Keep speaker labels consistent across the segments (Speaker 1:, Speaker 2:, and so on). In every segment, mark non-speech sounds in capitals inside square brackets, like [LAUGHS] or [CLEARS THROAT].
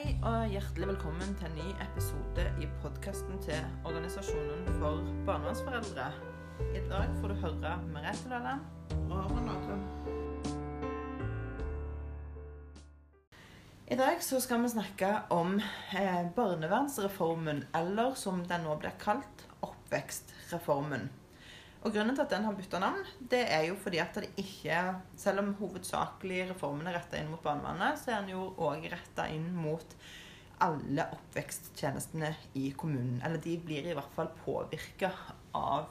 Speaker 1: Hei og hjertelig velkommen til en ny episode i podkasten til Organisasjonen for barnevernsforeldre. I dag får du høre Merete Løland og Renate. I dag så skal vi snakke om eh, barnevernsreformen, eller som den nå blir kalt, oppvekstreformen. Og Grunnen til at den har bytta navn, det er jo fordi at det ikke Selv om hovedsakelig reformen er retta inn mot barnevernet, så er den jo òg retta inn mot alle oppveksttjenestene i kommunen. Eller de blir i hvert fall påvirka av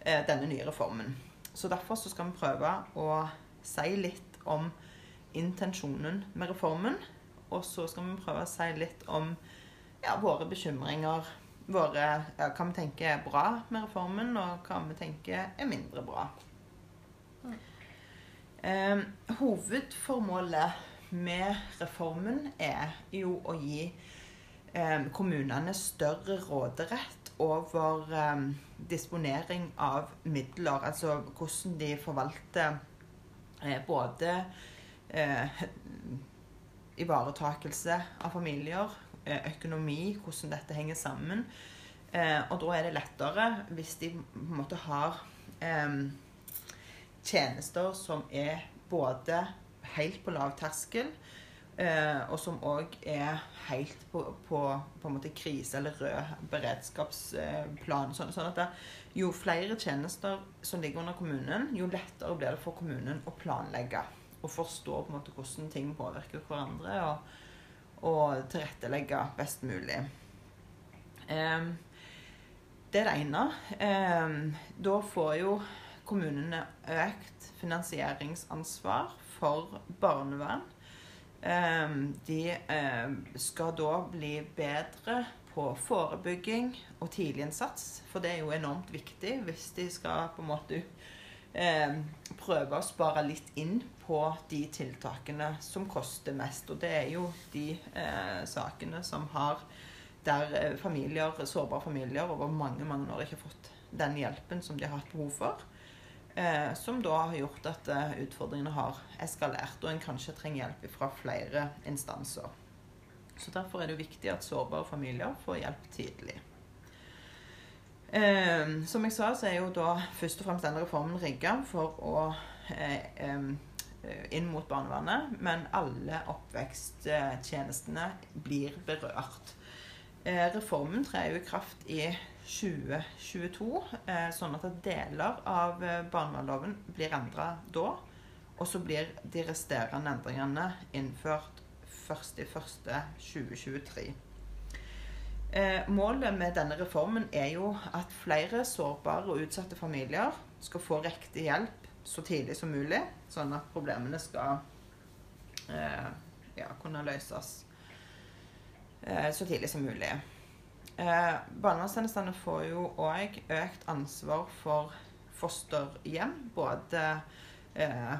Speaker 1: eh, denne nye reformen. Så derfor så skal vi prøve å si litt om intensjonen med reformen. Og så skal vi prøve å si litt om ja, våre bekymringer våre, ja, hva vi tenker er bra med reformen, og hva vi tenker er mindre bra. Mm. Eh, hovedformålet med reformen er jo å gi eh, kommunene større råderett over eh, disponering av midler. Altså hvordan de forvalter eh, både eh, ivaretakelse av familier, økonomi, hvordan dette henger sammen. Eh, og da er det lettere hvis de på en måte har eh, tjenester som er både helt på lav terskel, og som òg er helt på, på, på en måte krise- eller rød beredskapsplan. Sånn, sånn at det, jo flere tjenester som ligger under kommunen, jo lettere blir det for kommunen å planlegge og forstå på en måte hvordan ting påvirker hverandre. og og tilrettelegge best mulig. det er det ene. da får jo kommunene økt finansieringsansvar for barnevern. de skal da bli bedre på forebygging og tidlig innsats, for det er jo enormt viktig hvis de skal på en måte eh, prøve å spare litt inn på de tiltakene som koster mest. Og det er jo de eh, sakene som har der eh, familier, sårbare familier over mange mange år ikke har fått den hjelpen som de har hatt behov for. Eh, som da har gjort at eh, utfordringene har eskalert, og en kanskje trenger hjelp fra flere instanser. Så Derfor er det viktig at sårbare familier får hjelp tidlig. Eh, som jeg sa, så er jo da først og fremst denne reformen rigga for å eh, eh, inn mot barnevernet, men alle oppveksttjenestene blir berørt. Eh, reformen trer jo i kraft i 2022, eh, sånn at deler av barnevernsloven blir endra da. Og så blir de resterende endringene innført 1.1.2023. Eh, målet med denne reformen er jo at flere sårbare og utsatte familier skal få riktig hjelp så tidlig som mulig, sånn at problemene skal eh, ja, kunne løses eh, så tidlig som mulig. Eh, Barnevernstjenestene får jo òg økt ansvar for fosterhjem. Både eh,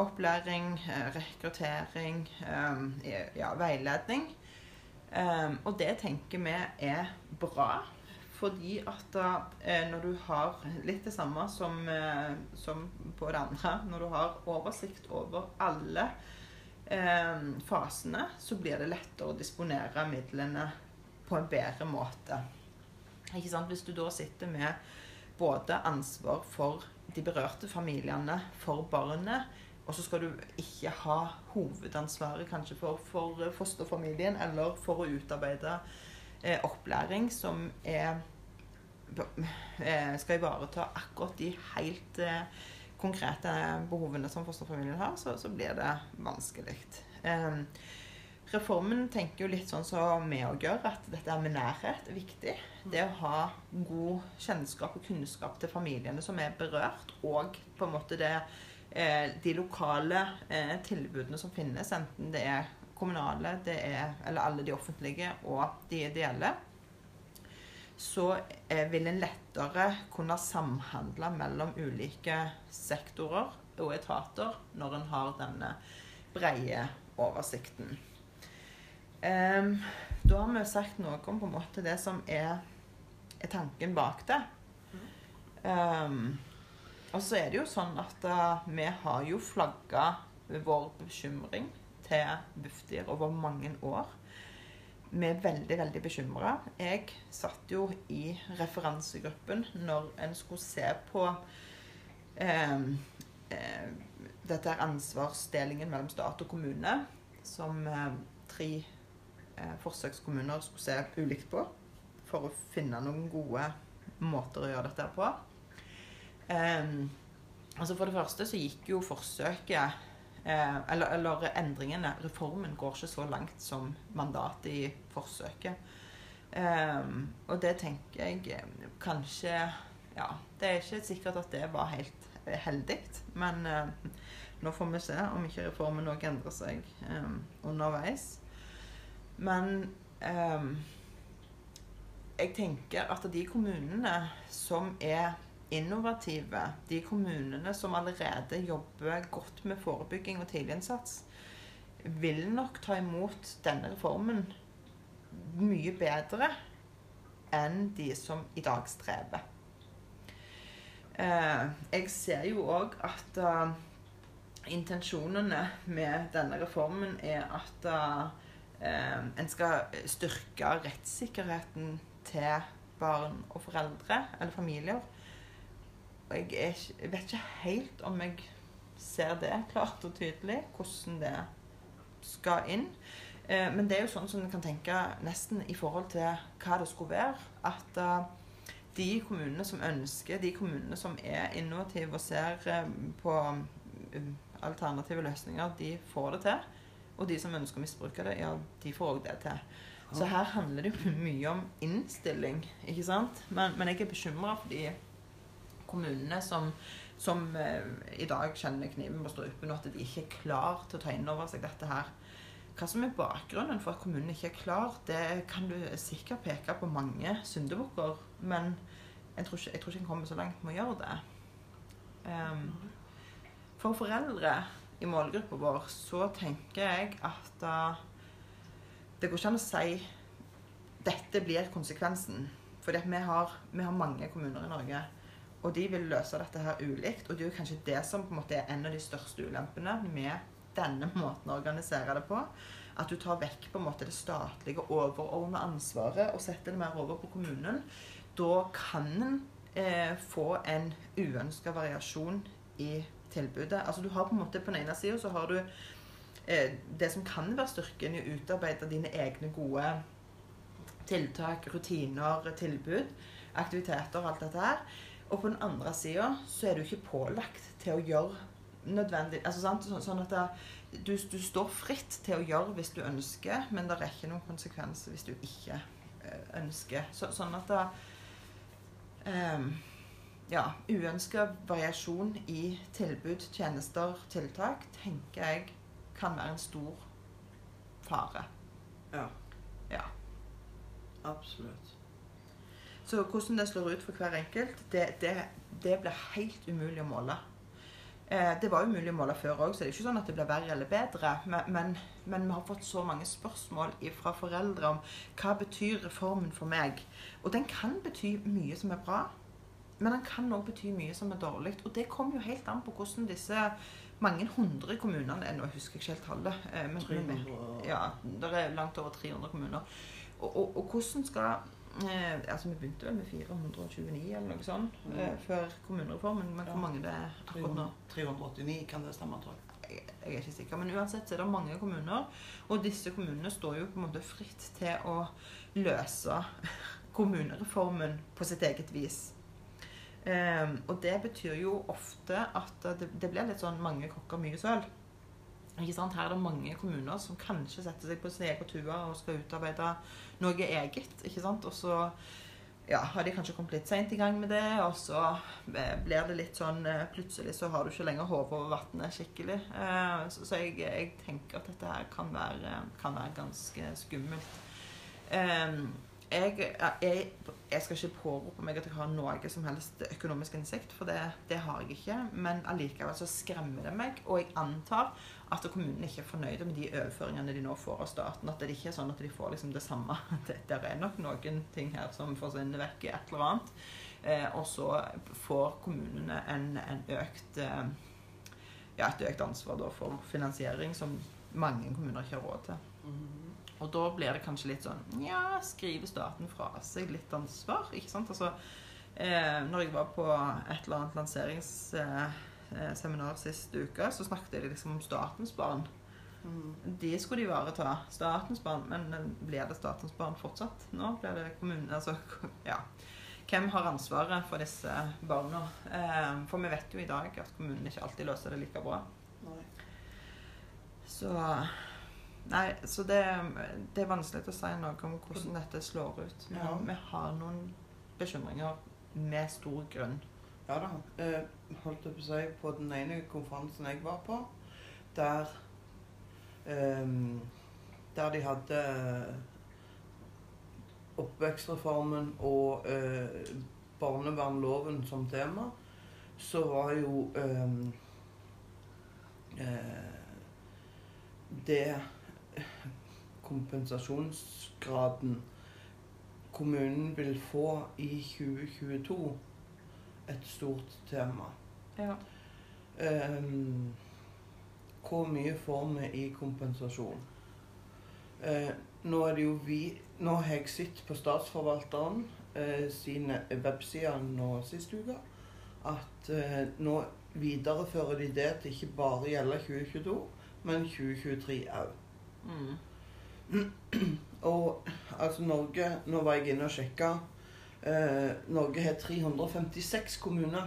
Speaker 1: opplæring, eh, rekruttering, ja, veiledning. Um, og det tenker vi er bra. Fordi at da, når du har litt det samme som, uh, som, på det andre Når du har oversikt over alle eh, fasene, så blir det lettere å disponere midlene på en bedre måte. Hvis du da sitter med både ansvar for de berørte familiene, for barnet, og så skal du ikke ha hovedansvaret kanskje for, for fosterfamilien eller for å utarbeide eh, opplæring som er, eh, skal ivareta akkurat de helt eh, konkrete behovene som fosterfamilien har, så, så blir det vanskelig. Ehm, reformen tenker jo litt sånn som vi òg gjør, at dette med nærhet er viktig. Det å ha god kjennskap og kunnskap til familiene som er berørt, og på en måte det de lokale eh, tilbudene som finnes, enten det er kommunale, det er, eller alle de offentlige og de ideelle, så eh, vil en lettere kunne samhandle mellom ulike sektorer og etater når en har denne breie oversikten. Um, da har vi sagt noe om på en måte det som er, er tanken bak det. Um, og så er det jo sånn at uh, vi har jo flagga vår bekymring til Bufdir over mange år. vi er veldig, veldig bekymra. Jeg satt jo i referansegruppen når en skulle se på eh, eh, dette ansvarsdelingen mellom stat og kommune, som eh, tre eh, forsøkskommuner skulle se ulikt på, for å finne noen gode måter å gjøre dette på. Um, altså For det første så gikk jo forsøket eh, eller, eller, endringene, reformen, går ikke så langt som mandatet i forsøket. Um, og det tenker jeg eh, kanskje Ja, det er ikke sikkert at det var helt heldig, men uh, nå får vi se om ikke reformen òg endrer seg um, underveis. Men um, jeg tenker at de kommunene som er innovative, de kommunene som allerede jobber godt med forebygging og tidliginnsats, vil nok ta imot denne reformen mye bedre enn de som i dag strever. Eh, jeg ser jo òg at uh, intensjonene med denne reformen er at uh, en skal styrke rettssikkerheten til barn og foreldre eller familier jeg, er, jeg, vet ikke helt om jeg ser det klart og tydelig, hvordan det skal inn. Eh, men det er jo sånn som en kan tenke nesten i forhold til hva det skulle være. At uh, de kommunene som ønsker, de kommunene som er innovative og ser uh, på um, alternative løsninger, de får det til. Og de som ønsker å misbruke det, ja, de får òg det til. Så her handler det jo mye om innstilling, ikke sant. Men, men jeg er bekymra fordi kommunene som, som eh, i dag kjenner kniven på strupen, og at de ikke er klar til å ta inn over seg dette her. Hva som er bakgrunnen for at kommunen ikke er klar, det kan du sikkert peke på mange syndebukker, men jeg tror, ikke, jeg tror ikke en kommer så langt med å gjøre det. Um, for foreldre i målgruppa vår så tenker jeg at uh, det går ikke an å si dette blir konsekvensen. Fordi vi vi har mange kommuner i Norge og de vil løse dette her ulikt. Og det er jo kanskje det som på en måte er en av de største ulempene med denne måten å organisere det på. At du tar vekk på en måte det statlige overordna ansvaret og setter det mer over på kommunen. Da kan en eh, få en uønska variasjon i tilbudet. Altså du har på en måte På den ene sida har du eh, det som kan være styrken i å utarbeide dine egne gode tiltak, rutiner, tilbud, aktiviteter og alt dette her. Og på den andre sida så er du ikke pålagt til å gjøre nødvendig altså, så, Sånn at det, du, du, står fritt til å gjøre hvis du ønsker, men det er ikke noen konsekvenser hvis du ikke øh, ønsker. Så, sånn at det um, Ja, uønska variasjon i tilbud, tjenester, tiltak tenker jeg kan være en stor fare.
Speaker 2: Ja.
Speaker 1: Ja.
Speaker 2: Absolutt.
Speaker 1: Så hvordan det slår ut for hver enkelt, det, det, det blir helt umulig å måle. Eh, det var umulig å måle før òg, så det er ikke sånn at det blir verre eller bedre. Men, men, men, vi har fått så mange spørsmål fra foreldre om hva betyr reformen for meg. Og den kan bety mye som er bra, men den kan òg bety mye som er dårlig. Og det kommer jo helt an på hvordan disse mange hundre kommunene Nå husker jeg ikke helt tallet. Eh, men, 300. ja, det er langt over 300 kommuner. Og, og, og hvordan skal Eh, altså Vi begynte vel med 429 eller noe sånt mm. eh, før kommunereformen. Men hvor mange det er akkurat nå?
Speaker 2: 389 kan det stemme, tror jeg.
Speaker 1: jeg. Jeg er ikke sikker. Men uansett så er det mange kommuner. Og disse kommunene står jo på en måte fritt til å løse [LAUGHS] kommunereformen på sitt eget vis. Eh, og det betyr jo ofte at det, det blir litt sånn mange kokker, mye søl. Her er det mange kommuner som kanskje setter seg på sin egen tue og skal utarbeide noe eget. ikke sant? Og så ja, har de kanskje kommet litt seint i gang med det, og så eh, blir det litt sånn eh, Plutselig så har du ikke lenger hodet over vannet skikkelig. Eh, så, jeg, jeg, tenker at dette her kan være, kan være ganske skummelt. Jeg, jeg, jeg, skal ikke pårope meg at jeg har noe som helst økonomisk innsikt, for det, det har jeg ikke. Men allikevel så skremmer det meg, og jeg antar at kommunene ikke er fornøyde med de overføringene de nå får av staten. At det ikke er sånn at de får liksom det samme. [LAUGHS] Det, der er nok noen ting her som forsvinner vekk i et eller annet. Eh, og så får kommunene en, en økt eh, ja, et økt ansvar da, for finansiering som mange kommuner ikke har råd til.
Speaker 2: Mm.
Speaker 1: Og da blir det kanskje litt sånn Ja, skriver staten fra seg litt ansvar? Ikke sant? Altså, eh, når jeg var på et eller annet lanseringsseminar eh, sist uke, så snakket de liksom om statens barn.
Speaker 2: Mm.
Speaker 1: De skulle de ivareta. Statens barn. Men blir det statens barn fortsatt? Nå blir det kommunen Altså, [LAUGHS] ja. Hvem har ansvaret for disse barna? Eh, for vi vet jo i dag at kommunen ikke alltid løser det like bra.
Speaker 2: Nei.
Speaker 1: Så Nei, så det, det er vanskelig å si noe om hvordan dette slår ut.
Speaker 2: Ja.
Speaker 1: vi har noen bekymringer med stor grunn.
Speaker 2: Ja da. Eh, holdt jeg på å si, på den ene konferansen jeg var på, der eh, Der de hadde oppvekstreformen og eh, barnevernloven som tema, så var jo ehm, eh, det kompensasjonsgraden kommunen vil få i 2022 et stort tema.
Speaker 1: Ja.
Speaker 2: Um, hvor mye får vi i kompensasjon? Uh, nå er det jo vi Nå har jeg sett på Statsforvalteren uh, sine websider nå sist uke at uh, nå viderefører de det til ikke bare gjelder 2022, men 2023 òg.
Speaker 1: Mm.
Speaker 2: Og altså Norge Nå var jeg inne og sjekka. Eh, Norge har 356 kommuner.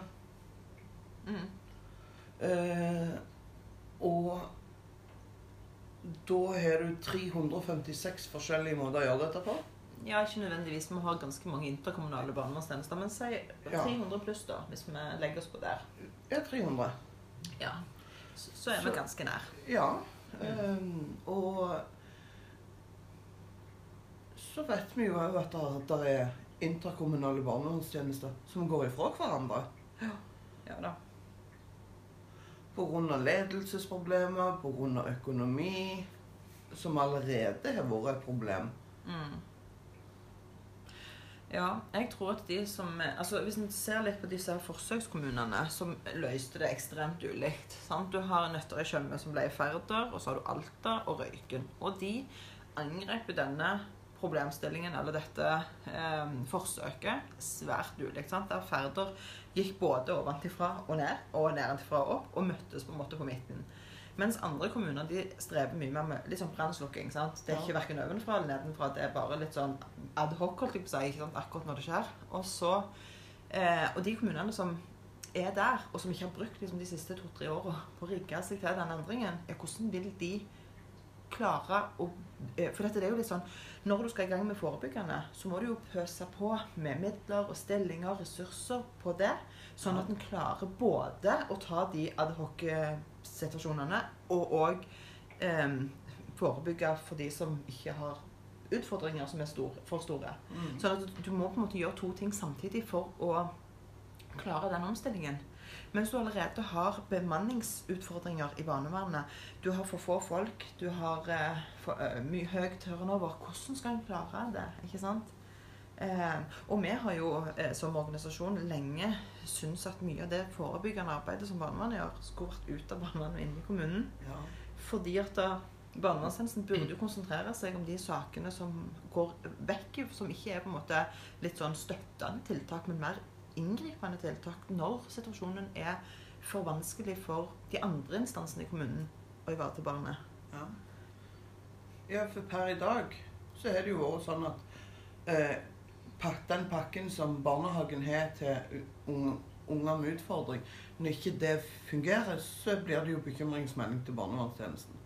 Speaker 1: Mm.
Speaker 2: Eh, og da har du 356 forskjellige måter å gjøre dette på.
Speaker 1: Ja, ikke nødvendigvis. Vi har ganske mange interkommunale barnevernstjenester. Men si 300 pluss, da, hvis vi legger oss på der.
Speaker 2: Ja, 300.
Speaker 1: Ja. Så, så er
Speaker 2: Så-
Speaker 1: vi ganske nær.
Speaker 2: Ja. Eh, og så vet vi jo òg at det er interkommunale barnevernstjenester som går ifra hverandre.
Speaker 1: Ja ja da.
Speaker 2: Pga. ledelsesproblemer, pga. økonomi, som allerede har vært et problem.
Speaker 1: Mm. Ja, jeg tror at de som altså Hvis en ser litt på disse forsøkskommunene som løste det ekstremt ulikt sant? Du har Nøtterøy Tjøme som ble i Færder, og så har du Alta og Røyken. Og de angrep denne problemstillingen, eller dette eh, forsøket, svært ulikt. sant? Der Færder gikk både ovenfra og ned, og nedenfra og opp, og møttes på en måte på midten. Mens andre kommuner de strever mye mer med litt sånn brannslukking. Det er ikke verken ovenfra eller nedenfra. Det er bare litt sånn ad hoc, holdt jeg på å si, akkurat når det skjer. Og så, eh, og de kommunene som er der, og som ikke har brukt liksom, de siste to-tre åra på å rigge seg til den endringen, ja, hvordan vil de klare å eh, For dette er jo litt sånn Når du skal i gang med forebyggende, så må du jo pøse på med midler og stillinger, og ressurser på det, sånn at en klarer både å ta de adhoc-situasjonene og òg eh, forebygge for de som ikke har utfordringer som er store, for store.
Speaker 2: Mm.
Speaker 1: Sånn at du må på en måte gjøre to ting samtidig for å klare den omstillingen. Mens du allerede har bemanningsutfordringer i barnevernet. Du har for få folk, du har eh, for, uh, mye høy turnover. Hvordan skal en klare det? ikke sant? Eh, og vi har jo eh, som organisasjon lenge syntes at mye av det forebyggende arbeidet som barnevernet gjør, skulle vært ut av barnevernet og inn i kommunen.
Speaker 2: Ja.
Speaker 1: Fordi at da Barnevernstjenesten burde jo konsentrere seg om de sakene som går vekk, som ikke er på en måte litt sånn støttende tiltak, men mer inngripende tiltak når situasjonen er for vanskelig for de andre instansene i kommunen å ivareta barnet.
Speaker 2: Ja. ja, for per i dag så har det jo vært sånn at eh, den pakken som barnehagen har til un- unger med utfordring, når ikke det fungerer, så blir det jo bekymringsmelding til barnevernstjenesten.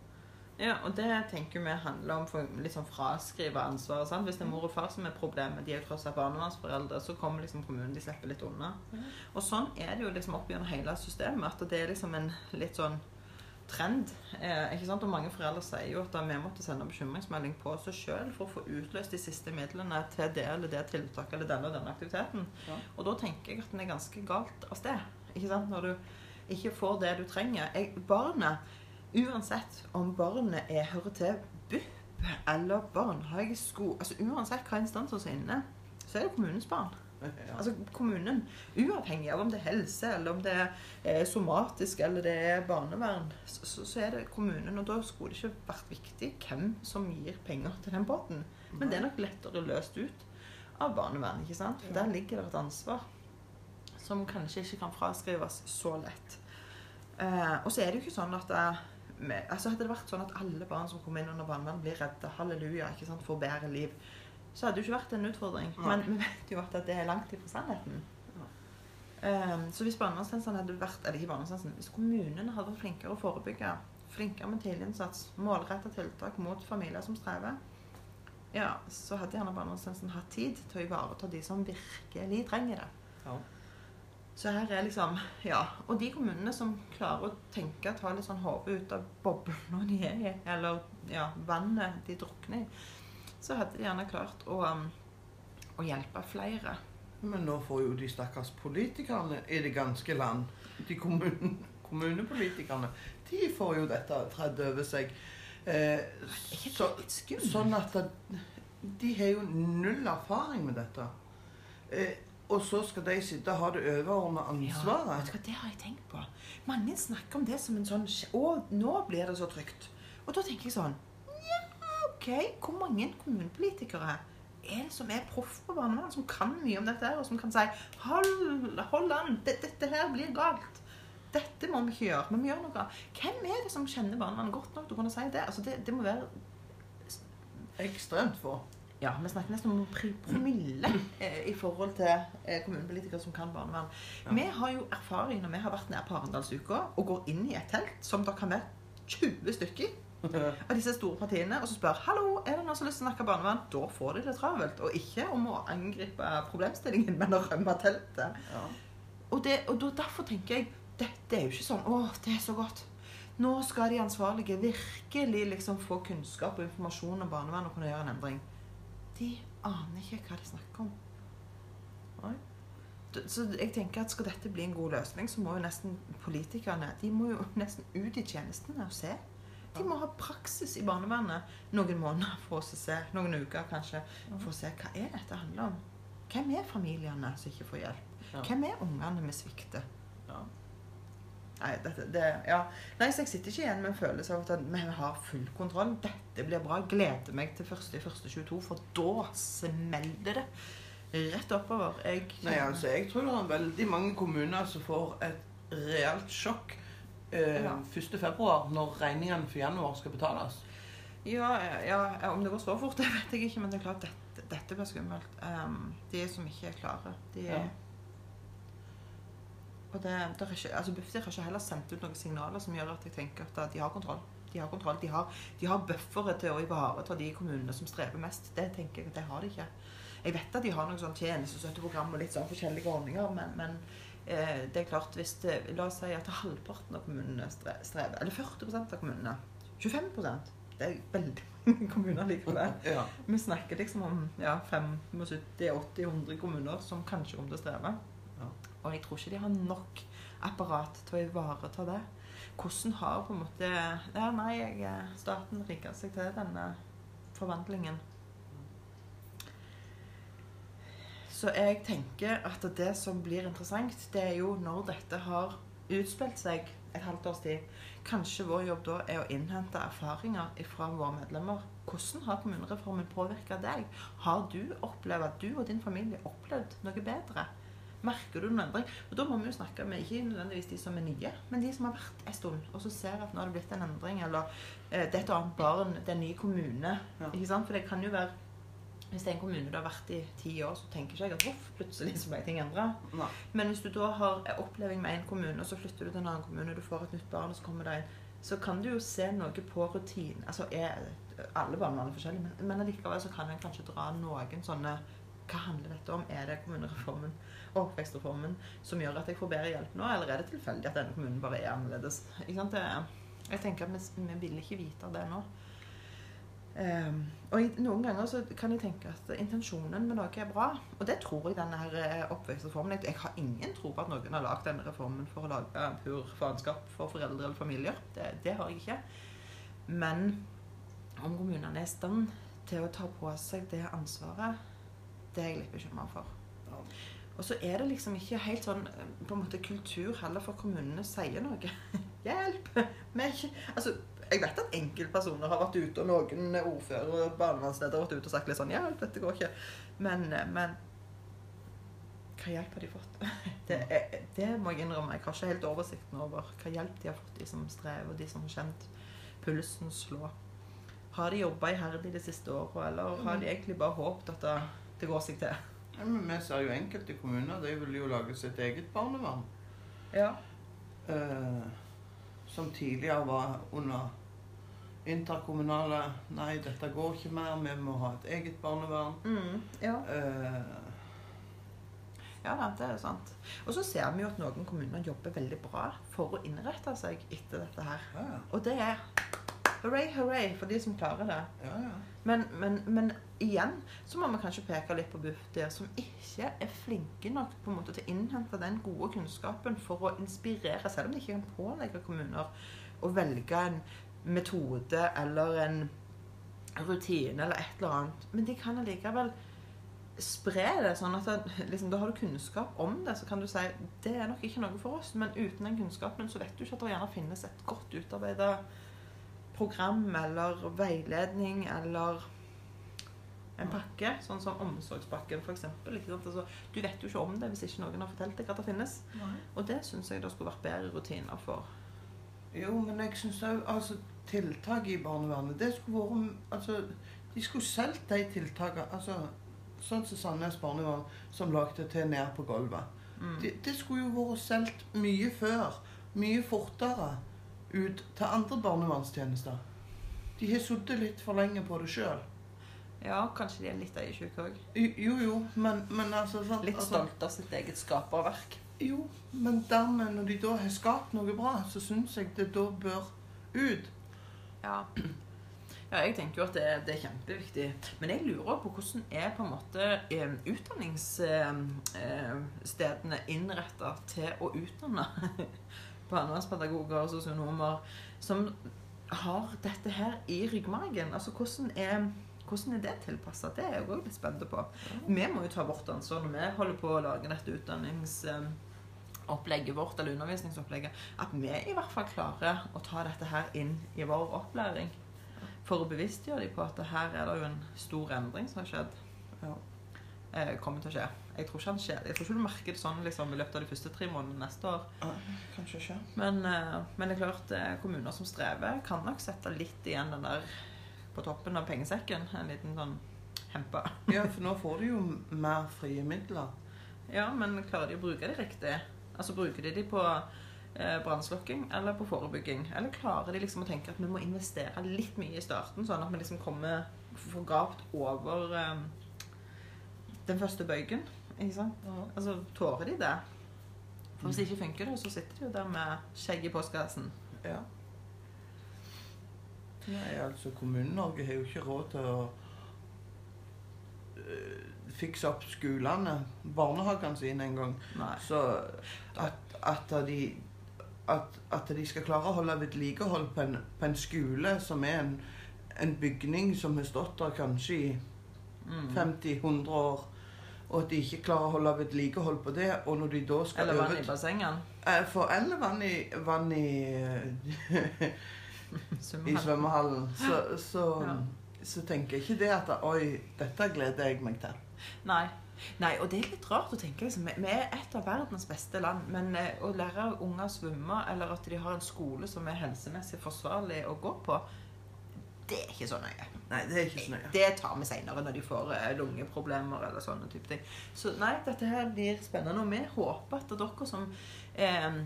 Speaker 1: Ja, og det tenker vi handler om for sånn fraskrive ansvaret. sant? Hvis det er mor og far som er problemet, de er tross alt barnevernsforeldre, så kommer liksom kommunen, de slipper litt unna. Og sånn er det jo liksom opp gjennom hele systemet, at det er liksom en litt sånn trend. Eh, ikke sant? Og mange foreldre sier jo at vi måtte sende bekymringsmelding på oss sjøl for å få utløst de siste midlene til det eller det tiltaket eller denne og denne aktiviteten.
Speaker 2: Ja.
Speaker 1: Og da tenker jeg at den er ganske galt av sted. Ikke sant? Når du ikke får det du trenger. Jeg, barnet, uansett om barnet er, hører til BUP eller barnehagesko altså uansett hva instanser som er inne, så er det kommunens barn. [LAUGHS]
Speaker 2: Ja.
Speaker 1: Altså kommunen, uavhengig av om det er helse, eller om det er somatisk, eller det er barnevern, så, så- er det kommunen. Og da skulle det ikke vært viktig hvem som gir penger til den båten. Men det er nok lettere løst ut av barnevern, ikke sant? For der ligger det et ansvar som kanskje ikke kan fraskrives så lett. Eh, og så er det jo ikke sånn at det, med, altså Hadde det vært sånn at alle barn som kommer inn under barnevernet, blir redde, halleluja, ikke sant, får bedre liv, så hadde det jo ikke vært en utfordring.
Speaker 2: Ja.
Speaker 1: Men vi vet jo at det er langt ifra sannheten. Um, så hvis barnevernstjenesten hadde vært Eller ikke barnevernstjenesten, hvis kommunene hadde vært flinkere å forebygge, flinkere med tidlig innsats, målretta tiltak mot familier som strever, ja, så hadde gjerne barnevernstjenesten hatt tid til å ivareta de som virkelig trenger det.
Speaker 2: Ja.
Speaker 1: Så her er liksom Ja. Og de kommunene som klarer å tenke, ta litt sånn hodet ut av boblene de er i, eller ja, vannet de drukner i, så hadde de gjerne klart å, um, å hjelpe flere.
Speaker 2: Men nå får jo de stakkars politikerne i det ganske land, de kommun, kommunepolitikerne, de får jo dette tredd over seg. Eh, så, sånn at de har jo null erfaring med dette. Eh, og så skal de sitte og ha det overordna
Speaker 1: Ja, vet du hva, det har jeg tenkt på. Mange snakker om det som en sånn Å, nå blir det så trygt. Og da tenker jeg sånn Ja, OK. Hvor mange kommunepolitikere er det som er proff på barnevern, som kan mye om dette, og som kan si Hold, hold an, dette, dette her blir galt. Dette må vi ikke gjøre. Vi må gjøre noe. Hvem er det som kjenner barnevernet godt nok til å kunne si det? Altså, det, det må være
Speaker 2: Ekstremt få.
Speaker 1: Ja, vi snakker nesten om promille eh, i forhold til eh, kommunepolitikere som kan barnevern.
Speaker 2: Ja.
Speaker 1: Vi har jo erfaring når vi har vært nede på Arendalsuka og går inn i et telt som det kan være 20 stykker [LAUGHS] av disse store partiene, og så spør hallo, er det noen som har lyst til å snakke barnevern? Da får de det travelt. Og ikke om å angripe problemstillingen, [LAUGHS] men å rømme teltet.
Speaker 2: Ja.
Speaker 1: Og, det, og derfor tenker jeg dette er jo ikke sånn Å, det er så godt. Nå skal de ansvarlige virkelig liksom få kunnskap og informasjon om barnevern og kunne gjøre en endring. De aner ikke hva de snakker om.
Speaker 2: Nei.
Speaker 1: Så jeg tenker at Skal dette bli en god løsning, så må jo nesten politikerne de må jo [LAUGHS] nesten ut i tjenestene og se. De må ha praksis i barnevernet noen måneder for å se, noen uker kanskje, for å se hva er dette handler om. Hvem er familiene som ikke får hjelp? Hvem er ungene vi svikter? Nei, dette, det, ja. Nei, så jeg sitter ikke igjen med en følelse av at vi har full kontroll. Dette blir bra. Gleder meg til 1.1.22, for da smeller det rett oppover. Jeg,
Speaker 2: Nei, altså, jeg tror det er veldig mange kommuner som får et realt sjokk eh,
Speaker 1: Ja.
Speaker 2: 1. februar, når regningene for januar skal betales.
Speaker 1: ja, ja, om det går så fort, [LAUGHS] det vet jeg ikke, men det er klart dette, dette blir skummelt. Um, de som ikke er klare, de
Speaker 2: Ja.
Speaker 1: Og det, det ikke, altså Bufdir har ikke heller sendt ut noen signaler som gjør at jeg tenker at de har kontroll. De har kontroll. De har, de har buffere til å ivareta de kommunene som strever mest. Det tenker jeg at det har de ikke. Jeg vet at de har noen sånn tjenestestøtteprogram og litt sånn forskjellige ordninger, men, men eh, det er klart hvis det, La oss si at halvparten av kommunene strever, eller 40% av kommunene 25% Det er veldig mange kommuner likevel. [LAUGHS]
Speaker 2: Ja.
Speaker 1: Vi snakker liksom om ja, 75-80-100 kommuner som kanskje kommer til å streve. Og jeg tror ikke de har nok apparat til å ivareta det. Hvordan har på en måte Ja, nei, jeg, staten rigga seg til denne forvandlingen. Så jeg tenker at det som blir interessant, det er jo når dette har utspilt seg et halvt års tid. Kanskje vår jobb da er å innhente erfaringer fra våre medlemmer. Hvordan har kommunereformen påvirka deg? Har du opplevd at du og din familie opplevd noe bedre? Merker du noen endring? Og da må vi jo snakke med ikke nødvendigvis de som er nye, men de som har vært en stund, og så ser at nå har det blitt en endring, eller eh, det er et annet barn, det er en ny kommune.
Speaker 2: Ja.
Speaker 1: Ikke sant? For det kan jo være Hvis det er en kommune du har vært i ti år, så tenker ikke jeg at voff, plutselig så ble ting endra. Men hvis du da har en oppleving med en kommune, og så flytter du til en annen kommune, du får et nytt barn, og så kommer det inn, så kan du jo se noe på rutinen. Altså, er, alle barnevern er forskjellige, men allikevel så kan en kanskje dra noen sånne Hva handler dette om? Er det kommunereformen og oppvekstreformen som gjør at jeg får bedre hjelp nå, eller er det tilfeldig at denne kommunen bare er annerledes? Ikke? Det, jeg tenker at vi, vi vil ikke vite det nå. Um, og noen ganger så kan jeg tenke at intensjonen med noe er bra. Og det tror jeg denne her eh, oppvekstreformen jeg har ingen tro på at noen har lagd denne reformen for å lage pur faenskap for foreldre eller familier. Det, det har jeg ikke. Men om kommunene er i stand til å ta på seg det ansvaret, det er jeg litt bekymra for. Og så er det liksom ikke helt sånn eh, på en måte kultur heller for kommunene sier noe. [LAUGHS] Hjelp! Ikke Altså, jeg vet at enkeltpersoner har vært ute, og noen ordførere og barnevernsledere har vært ute og sagt litt sånn Hjelp, dette går ikke. Men, eh, men hva hjelp har de fått? [LAUGHS] Det, er, det må jeg innrømme. Jeg har ikke helt oversikten over hva hjelp de har fått, de som strever, de som har kjent pulsen slå. Har de jobba iherdig det siste året, eller har de egentlig bare håpet at det, det går seg til?
Speaker 2: Ja, men vi ser jo enkelte kommuner de vil jo lage sitt eget barnevern.
Speaker 1: Ja.
Speaker 2: Eh, som tidligere var under interkommunale Nei, dette går ikke mer, vi må ha et eget barnevern.
Speaker 1: Mm, ja.
Speaker 2: Eh,
Speaker 1: Ja da, det er sant. Og så ser vi jo at noen kommuner jobber veldig bra for å innrette seg etter dette her.
Speaker 2: ja.
Speaker 1: Og det er hurray, hurray for de som klarer det.
Speaker 2: ja, ja.
Speaker 1: Men, men, men igjen så må vi kanskje peke litt på Bufdir, som ikke er flinke nok på en måte til å innhente den gode kunnskapen for å inspirere, selv om de ikke kan pålegge kommuner å velge en metode eller en rutine eller et eller annet. Men de kan allikevel spre det, sånn at det, liksom, da har du kunnskap om det. Så kan du si det er nok ikke noe for oss, men uten den kunnskapen så vet du ikke at det gjerne finnes et godt utarbeida program eller veiledning eller en pakke, sånn som omsorgspakken f.eks. Altså, du vet jo ikke om det hvis ikke noen har fortalt deg at det finnes. Og det syns jeg det skulle vært bedre rutiner for.
Speaker 2: Jo, men jeg syns òg altså, tiltak i barnevernet Det skulle vært altså, De skulle solgt de tiltakene. Altså, sånn som Sandnes barnevern, som lagde til ned på gulvet.
Speaker 1: Mm.
Speaker 2: Det, de skulle jo vært solgt mye før. Mye fortere ut til andre barnevernstjenester. De har sittet litt for lenge på det sjøl.
Speaker 1: Ja, kanskje de er litt øyesjuke òg.
Speaker 2: Jo, jo, men, men altså sant,
Speaker 1: Litt
Speaker 2: altså,
Speaker 1: av sitt eget skaperverk.
Speaker 2: Jo, men dermed, når de da har skapt noe bra, så syns jeg det da bør ut.
Speaker 1: Ja. ja, jeg tenker jo at det, det er kjempeviktig. Men jeg lurer på hvordan er på en måte eh, utdanningsstedene innretta til å utdanne [LAUGHS] barnevernspedagoger og sosionomer som har dette her i ryggmargen. Altså hvordan er hvordan er det tilpassa? Det er jeg òg litt spent på. Vi må jo ta vårt ansvar når vi holder på å lage dette utdanningsopplegget vårt, eller undervisningsopplegget, at vi i hvert fall klarer å ta dette her inn i vår opplæring. For å bevisstgjøre dem på at her er det jo en stor endring som har skjedd.
Speaker 2: Ja.
Speaker 1: Eh, kommer til å skje. Jeg tror ikke han skjer. Jeg tror ikke du merker det sånn liksom, i løpet av de første tre månedene neste år.
Speaker 2: Ja, Kanskje ikke.
Speaker 1: Men, eh, men det er klart, eh, kommuner som strever, kan nok sette litt igjen den der på toppen av pengesekken. En liten sånn hempe.
Speaker 2: Ja, for nå får du jo mer frie midler.
Speaker 1: Ja, men klarer de å bruke de riktig? Altså Bruker de de på eh, brannslukking eller på forebygging? Eller klarer de liksom å tenke at vi må investere litt mye i starten, sånn at vi liksom kommer for galt over eh, den første bøygen? Ikke sant? Altså, Tårer de det? For Hvis det ikke funker, det, så sitter de jo der med skjegg i postkassen.
Speaker 2: Ja. Nei, altså Kommune-Norge har jo ikke råd til å øh, fikse opp skolene, barnehagene sine engang.
Speaker 1: Nei.
Speaker 2: Så at, at, de, at, at de skal klare å holde vedlikehold på en, på en skole som er en, en bygning som har stått der kanskje i
Speaker 1: Mm.
Speaker 2: 50-100 år, og at de ikke klarer å holde vedlikehold på det, og når de da skal
Speaker 1: Eller vann i bassengen.
Speaker 2: Eh, For eller vann i, vann i [LAUGHS] [LAUGHS] i
Speaker 1: Svømmehallen.
Speaker 2: så, så,
Speaker 1: Ja.
Speaker 2: så tenker jeg ikke det at Oi, dette gleder jeg meg til.
Speaker 1: Nei. Nei, og det er litt rart å tenke. Liksom. Vi- Vi er et av verdens beste land, men eh, å lære unger å svømme, eller at de har en skole som er helsemessig forsvarlig å gå på, det er ikke så nøye.
Speaker 2: Nei, det er ikke så nøye.
Speaker 1: Det tar vi seinere når de får eh, lungeproblemer eller sånne type ting. Så nei, dette her blir spennende, og vi håper at dere som eh,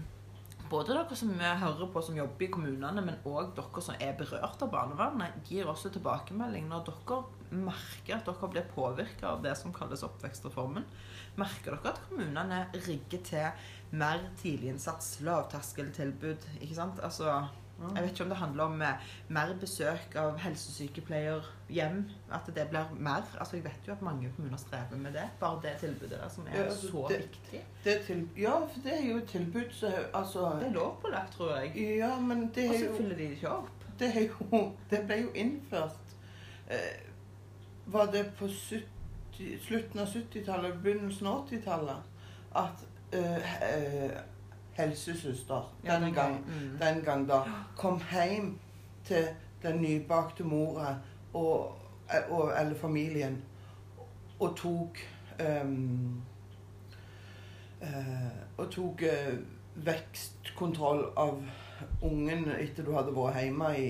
Speaker 1: både dere som vi hører på som jobber i kommunene, men òg dere som er berørt av barnevernet, gir også tilbakemelding når dere merker at dere blir påvirka av det som kalles oppvekstreformen. Merker dere at kommunene rigger til mer tidlig innsats, lavterskeltilbud? ikke sant? Altså, jeg vet ikke om det handler om eh, mer besøk av helsesykepleier hjem. At det blir mer. Altså, Jeg vet jo at mange kommuner strever med det. Bare det tilbudet der som er
Speaker 2: Ja, altså,
Speaker 1: så
Speaker 2: det-
Speaker 1: viktig.
Speaker 2: Det til, ja, for det er jo et tilbud som Altså
Speaker 1: Det er lovpålagt, tror jeg.
Speaker 2: Ja, men det er jo Og så
Speaker 1: fyller de det ikke opp.
Speaker 2: Det, er jo, det ble jo innført eh, Var det på 70, slutten av 70-tallet, begynnelsen av 80-tallet, at eh, eh, helsesøster
Speaker 1: Ja,
Speaker 2: den, gang,
Speaker 1: Mm.
Speaker 2: den gang da kom hjem til den nybakte mora og, og, eller familien og tok um, uh, Og tok uh, vekstkontroll av ungen etter du hadde vært hjemme i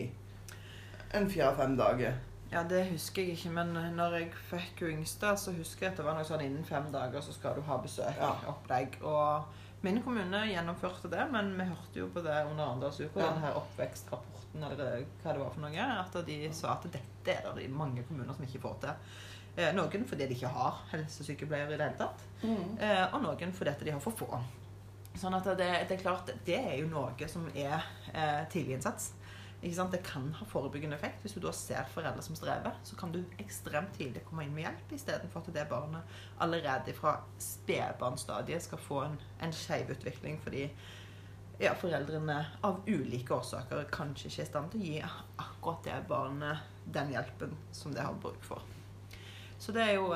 Speaker 2: en fire-fem dager.
Speaker 1: Ja, det husker jeg ikke, men når jeg fikk jo yngste, så husker jeg at det var noe sånn innen fem dager så skal du ha besøk.
Speaker 2: Ja.
Speaker 1: Opplegg. Og min kommune gjennomførte det, men vi hørte jo på det under Arendalsuka,
Speaker 2: Ja.
Speaker 1: den her oppvekstrapporten eller hva det var for noe, at de sa at dette er det mange kommuner som ikke får til. Eh, noen fordi de ikke har helsesykepleiere i det hele tatt, eh, og noen fordi de har for få. Sånn at det, det er klart, det er jo noe som er eh, tidlig innsats. Det kan ha forebyggende effekt. Hvis du da ser foreldre som strever, så kan du ekstremt tidlig komme inn med hjelp, istedenfor at det barnet allerede fra spedbarnsstadiet skal få en, en skeiv utvikling fordi ja, foreldrene av ulike årsaker kanskje ikke er i stand til å gi akkurat det barnet den hjelpen som det har bruk for. Så det er jo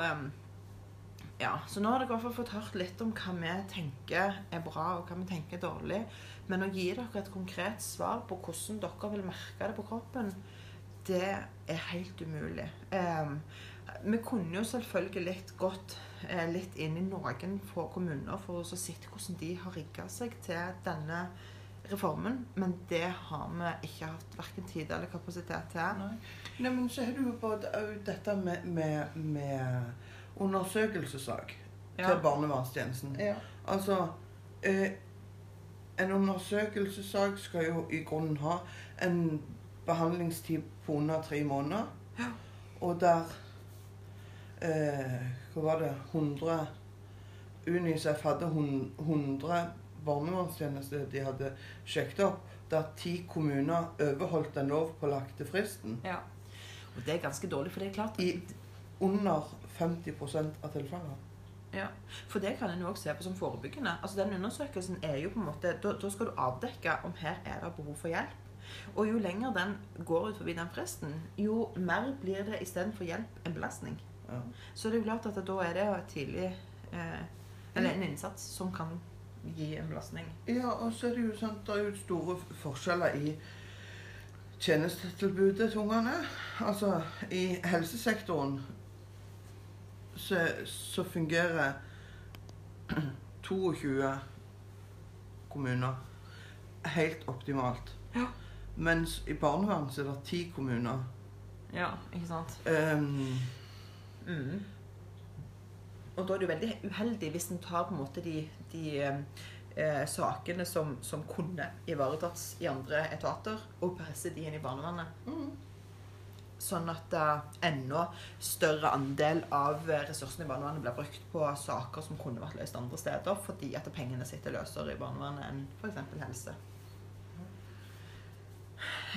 Speaker 1: Ja, så nå har dere i hvert fall fått hørt litt om hva vi tenker er bra, og hva vi tenker er dårlig. Men å gi dere et konkret svar på hvordan dere vil merke det på kroppen, det er helt umulig. Em, vi kunne jo selvfølgelig gått eh, litt inn i noen få kommuner for å se hvordan de har rigga seg til denne reformen, men det har vi ikke hatt verken tid eller kapasitet til.
Speaker 2: Nei. Nei, men så har du jo både dette med, med, med undersøkelsessak til barnevernstjenesten.
Speaker 1: Ja.
Speaker 2: Altså eh, En undersøkelsessak skal jo i grunnen ha en behandlingstid på under tre måneder.
Speaker 1: Ja.
Speaker 2: Og der eh, Hva var det 100 Unicef hadde hun- 100 barnevernstjenester de hadde sjekket opp, der ti kommuner overholdt den lovpålagte fristen.
Speaker 1: ja. Og det er ganske dårlig, for det er klart
Speaker 2: I under 50% av tilfellene.
Speaker 1: Ja, For det kan en jo også se på som forebyggende. Altså Den undersøkelsen er jo på en måte Da, da skal du avdekke om her er det behov for hjelp. Og jo lenger den går ut forbi den fristen, jo mer blir det istedenfor hjelp en belastning.
Speaker 2: Ja.
Speaker 1: Så det er jo klart at da er det jo tidlig eh, Eller en innsats som kan gi en belastning.
Speaker 2: Ja, og så er det jo sant, det er jo store forskjeller i tjenestetilbudet til ungene. Altså, i helsesektoren så, så fungerer [CLEARS THROAT] 22 kommuner helt optimalt.
Speaker 1: Ja.
Speaker 2: Mens i barnevernet så er det 10 kommuner.
Speaker 1: Ja, ikke sant?
Speaker 2: Um,
Speaker 1: Mm. Og da er det jo veldig uheldig hvis en tar på en måte de, de eh, sakene som, som kunne ivaretatt i andre etater, og presser de inn i barnevernet.
Speaker 2: mm,
Speaker 1: Sånn at eh, enda større andel av ressursene i barnevernet blir brukt på saker som kunne vært løst andre steder, fordi at pengene sitter løsere i barnevernet enn f.eks. helse.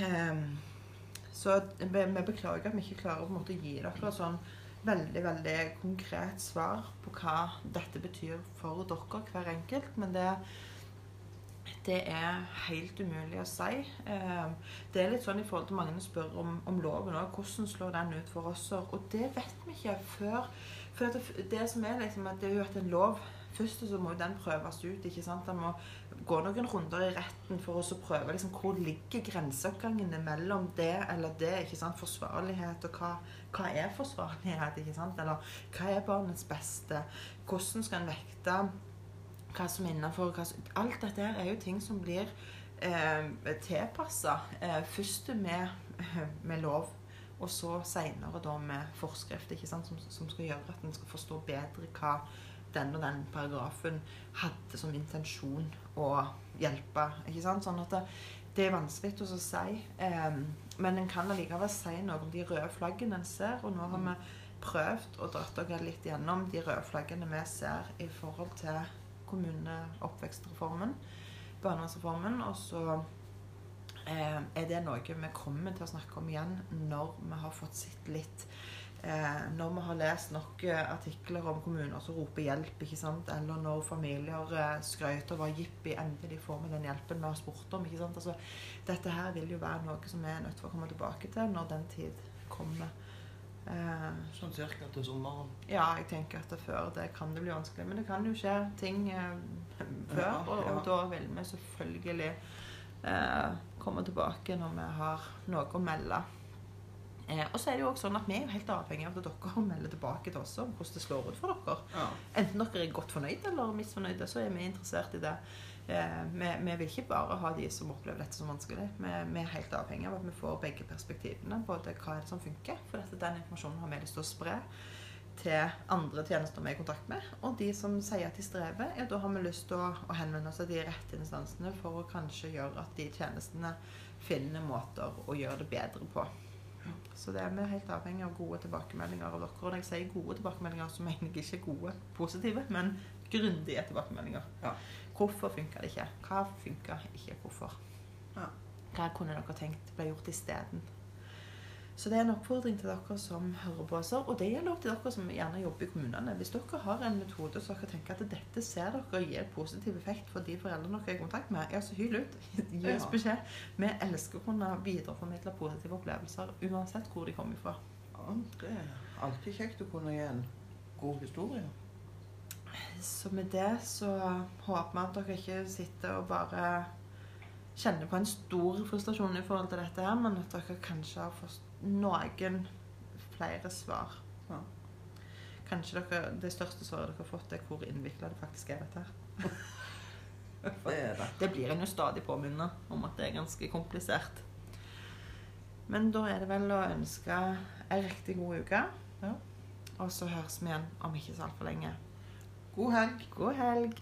Speaker 1: Ehm, så vi beklager at vi ikke klarer å gi dere sånn veldig veldig konkret svar på hva dette betyr for dere, hver enkelt. Men det, det er helt umulig å si. Ehm, det er litt sånn i forhold til mange spør om, om loven òg. Hvordan slår den ut for oss? Og det vet vi ikke før. For det, det som er liksom at det er jo at en lov Først så må jo den prøves ut. ikke sant? Den må gå noen runder i retten for å prøve liksom, hvor ligger grenseoppgangene mellom det eller det. ikke sant? Forsvarlighet og hva, hva er forsvarlighet? ikke sant? Eller hva er barnets beste? Hvordan skal en vekte hva som er innafor Alt dette her er jo ting som blir eh, tilpassa eh, først med, [LAUGHS] med lov, og så seinere da med forskrift? Som, som skal gjøre at en skal forstå bedre hva den og den paragrafen hadde som intensjon å hjelpe. ikke sant? Sånn at det, det er vanskelig å si. Eh, men en kan allikevel si noe om de røde flaggene en ser. Og nå har vi prøvd å dratt dere litt gjennom de røde flaggene vi ser i forhold til kommuneoppvekstreformen, barnevernsreformen. Og så eh, er det noe vi kommer til å snakke om igjen når vi har fått sett litt eh, Når vi har lest nok eh, artikler om kommuner som roper hjelp, ikke sant? eller når familier eh, og var jippi, endelig får vi den hjelpen vi har spurt om. ikke sant? Altså, dette her vil jo være noe som vi er nødt til å komme tilbake til når den tid kommer. Eh,
Speaker 2: Sånn cirka til sommeren.
Speaker 1: ja, jeg tenker at det før det kan det bli vanskelig. Men det kan jo skje ting eh, før,
Speaker 2: Ja,
Speaker 1: og,
Speaker 2: ja.
Speaker 1: og da vil vi selvfølgelig eh, komme tilbake når vi har noe å melde. Eh, og så er det jo også sånn at vi er jo helt avhengig av at dere [LAUGHS] melder tilbake til oss om hvordan det slår ut for dere.
Speaker 2: Ja.
Speaker 1: Enten dere er godt fornøyde eller misfornøyde, så er vi interessert i det. Eh, vi, vi vil ikke bare ha de som opplever dette som vanskelig. Vi, vi er helt avhengig av at vi får begge perspektivene. Både hva er det som funker, for dette, den informasjonen har vi lyst til å spre til andre tjenester vi er i kontakt med. Og de som sier at de strever, ja, da har vi lyst til å, å henvende oss til de rette instansene for å kanskje gjøre at de tjenestene finner måter å gjøre det bedre på. Så det er vi helt avhengig av gode tilbakemeldinger av dere. Og når jeg sier gode tilbakemeldinger, så mener jeg ikke gode positive, men grundige tilbakemeldinger.
Speaker 2: Ja.
Speaker 1: Hvorfor funka det ikke? Hva funka ikke? Hvorfor?
Speaker 2: Ja.
Speaker 1: Hva kunne dere tenkt ble gjort isteden? Så det er en oppfordring til dere som hører på oss. Og det gjelder også til dere som gjerne jobber i kommunene. Hvis dere har en metode så dere tenker at dette ser dere gir positiv effekt for de foreldrene dere er i kontakt med, ja, så hyl ut. [LAUGHS] Gi oss beskjed. Vi elsker å kunne videreformidle positive opplevelser uansett hvor de kommer fra.
Speaker 2: ja, det er alltid kjekt å kunne gi en god historie.
Speaker 1: Så med det så håper vi at dere ikke sitter og bare kjenner på en stor frustrasjon i forhold til dette her, men at dere kanskje har fått noen flere svar.
Speaker 2: Ja.
Speaker 1: Kanskje dere, det største svaret dere har fått, er hvor innvikla det faktisk er, dette her. [LAUGHS]
Speaker 2: Det er det.
Speaker 1: Det blir en jo stadig påminnet om at det er ganske komplisert. Men da er det vel å ønske ei riktig god uke.
Speaker 2: Ja.
Speaker 1: Og så høres vi igjen om ikke så altfor lenge.
Speaker 2: God helg.
Speaker 1: God helg.